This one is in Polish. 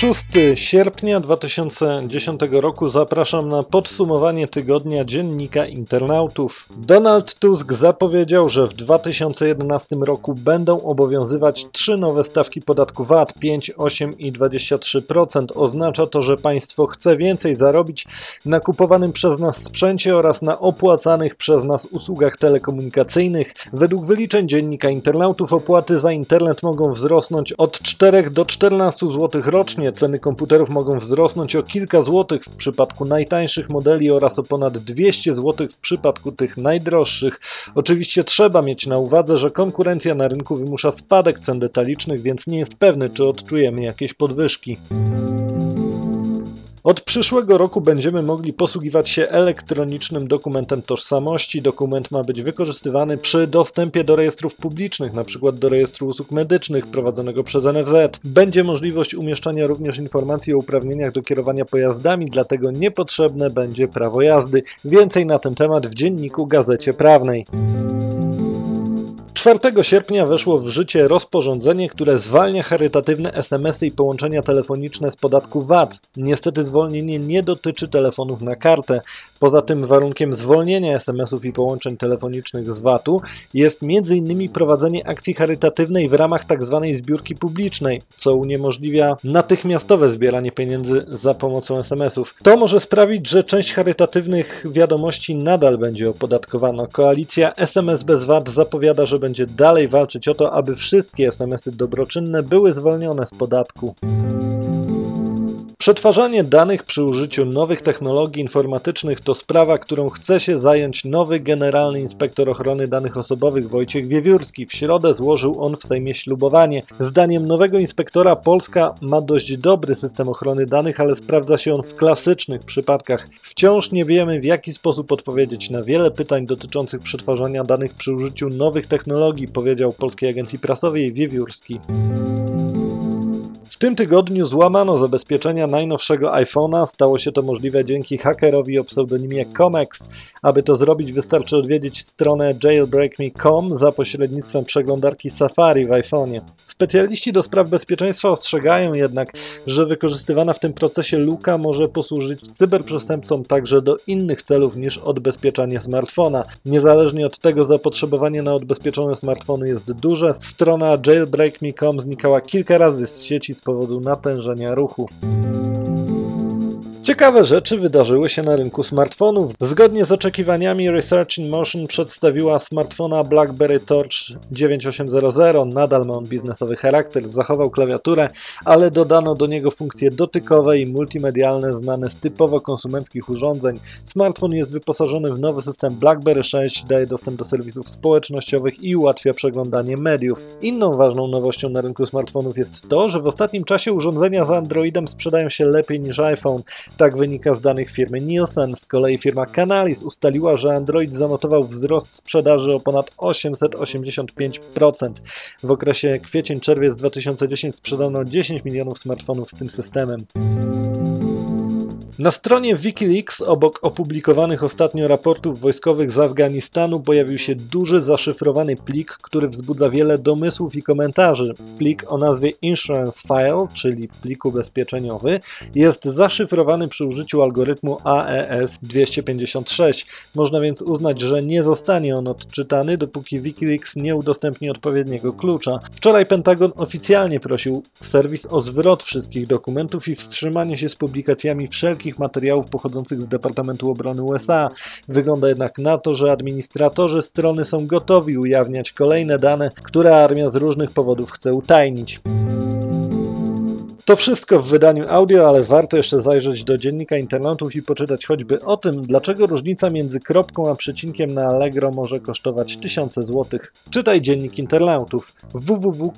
6 sierpnia 2010 roku zapraszam na podsumowanie tygodnia dziennika internautów. Donald Tusk zapowiedział, że w 2011 roku będą obowiązywać trzy nowe stawki podatku VAT 5, 8 i 23%. Oznacza to, że państwo chce więcej zarobić na kupowanym przez nas sprzęcie oraz na opłacanych przez nas usługach telekomunikacyjnych. Według wyliczeń dziennika internautów opłaty za internet mogą wzrosnąć od 4 do 14 zł rocznie. Ceny komputerów mogą wzrosnąć o kilka złotych w przypadku najtańszych modeli oraz o ponad 200 zł w przypadku tych najdroższych. Oczywiście trzeba mieć na uwadze, że konkurencja na rynku wymusza spadek cen detalicznych, więc nie jest pewny, czy odczujemy jakieś podwyżki. Od przyszłego roku będziemy mogli posługiwać się elektronicznym dokumentem tożsamości. Dokument ma być wykorzystywany przy dostępie do rejestrów publicznych, np. do rejestru usług medycznych prowadzonego przez NFZ. Będzie możliwość umieszczania również informacji o uprawnieniach do kierowania pojazdami, dlatego niepotrzebne będzie prawo jazdy. Więcej na ten temat w dzienniku Gazecie Prawnej. 4 sierpnia weszło w życie rozporządzenie, które zwalnia charytatywne SMS-y i połączenia telefoniczne z podatku VAT. Niestety zwolnienie nie dotyczy telefonów na kartę. Poza tym warunkiem zwolnienia SMS-ów i połączeń telefonicznych z VAT-u jest m.in. prowadzenie akcji charytatywnej w ramach tzw. Tak zbiórki publicznej, co uniemożliwia natychmiastowe zbieranie pieniędzy za pomocą SMS-ów. To może sprawić, że część charytatywnych wiadomości nadal będzie opodatkowana. Koalicja SMS bez VAT zapowiada, że będzie dalej walczyć o to, aby wszystkie SMS-y dobroczynne były zwolnione z podatku. Przetwarzanie danych przy użyciu nowych technologii informatycznych to sprawa, którą chce się zająć nowy generalny inspektor ochrony danych osobowych Wojciech Wiewiórski. W środę złożył on w Sejmie ślubowanie. Zdaniem nowego inspektora Polska ma dość dobry system ochrony danych, ale sprawdza się on w klasycznych przypadkach. Wciąż nie wiemy w jaki sposób odpowiedzieć na wiele pytań dotyczących przetwarzania danych przy użyciu nowych technologii, powiedział Polskiej Agencji Prasowej Wiewiórski tym tygodniu złamano zabezpieczenia najnowszego iPhone'a. Stało się to możliwe dzięki hakerowi o pseudonimie Comex. Aby to zrobić wystarczy odwiedzić stronę jailbreakme.com za pośrednictwem przeglądarki Safari w iPhone'ie. Specjaliści do spraw bezpieczeństwa ostrzegają jednak, że wykorzystywana w tym procesie luka może posłużyć cyberprzestępcom także do innych celów niż odbezpieczanie smartfona. Niezależnie od tego zapotrzebowanie na odbezpieczone smartfony jest duże. Strona jailbreakme.com znikała kilka razy z sieci z powodu natężenia ruchu. Ciekawe rzeczy wydarzyły się na rynku smartfonów. Zgodnie z oczekiwaniami Research in Motion przedstawiła smartfona BlackBerry Torch 9800. Nadal ma on biznesowy charakter, zachował klawiaturę, ale dodano do niego funkcje dotykowe i multimedialne znane z typowo konsumenckich urządzeń. Smartfon jest wyposażony w nowy system BlackBerry 6, daje dostęp do serwisów społecznościowych i ułatwia przeglądanie mediów. Inną ważną nowością na rynku smartfonów jest to, że w ostatnim czasie urządzenia z Androidem sprzedają się lepiej niż iPhone. Tak wynika z danych firmy Nielsen. Z kolei firma Canalis ustaliła, że Android zanotował wzrost sprzedaży o ponad 885%. W okresie kwiecień-czerwiec 2010 sprzedano 10 milionów smartfonów z tym systemem. Na stronie Wikileaks obok opublikowanych ostatnio raportów wojskowych z Afganistanu pojawił się duży zaszyfrowany plik, który wzbudza wiele domysłów i komentarzy. Plik o nazwie Insurance File, czyli plik ubezpieczeniowy, jest zaszyfrowany przy użyciu algorytmu AES 256. Można więc uznać, że nie zostanie on odczytany, dopóki Wikileaks nie udostępni odpowiedniego klucza. Wczoraj Pentagon oficjalnie prosił serwis o zwrot wszystkich dokumentów i wstrzymanie się z publikacjami wszelkich wszystkich materiałów pochodzących z Departamentu Obrony USA. Wygląda jednak na to, że administratorzy strony są gotowi ujawniać kolejne dane, które armia z różnych powodów chce utajnić. To wszystko w wydaniu audio, ale warto jeszcze zajrzeć do dziennika internautów i poczytać choćby o tym, dlaczego różnica między kropką a przecinkiem na Allegro może kosztować tysiące złotych. Czytaj dziennik internautów www.d.com.pl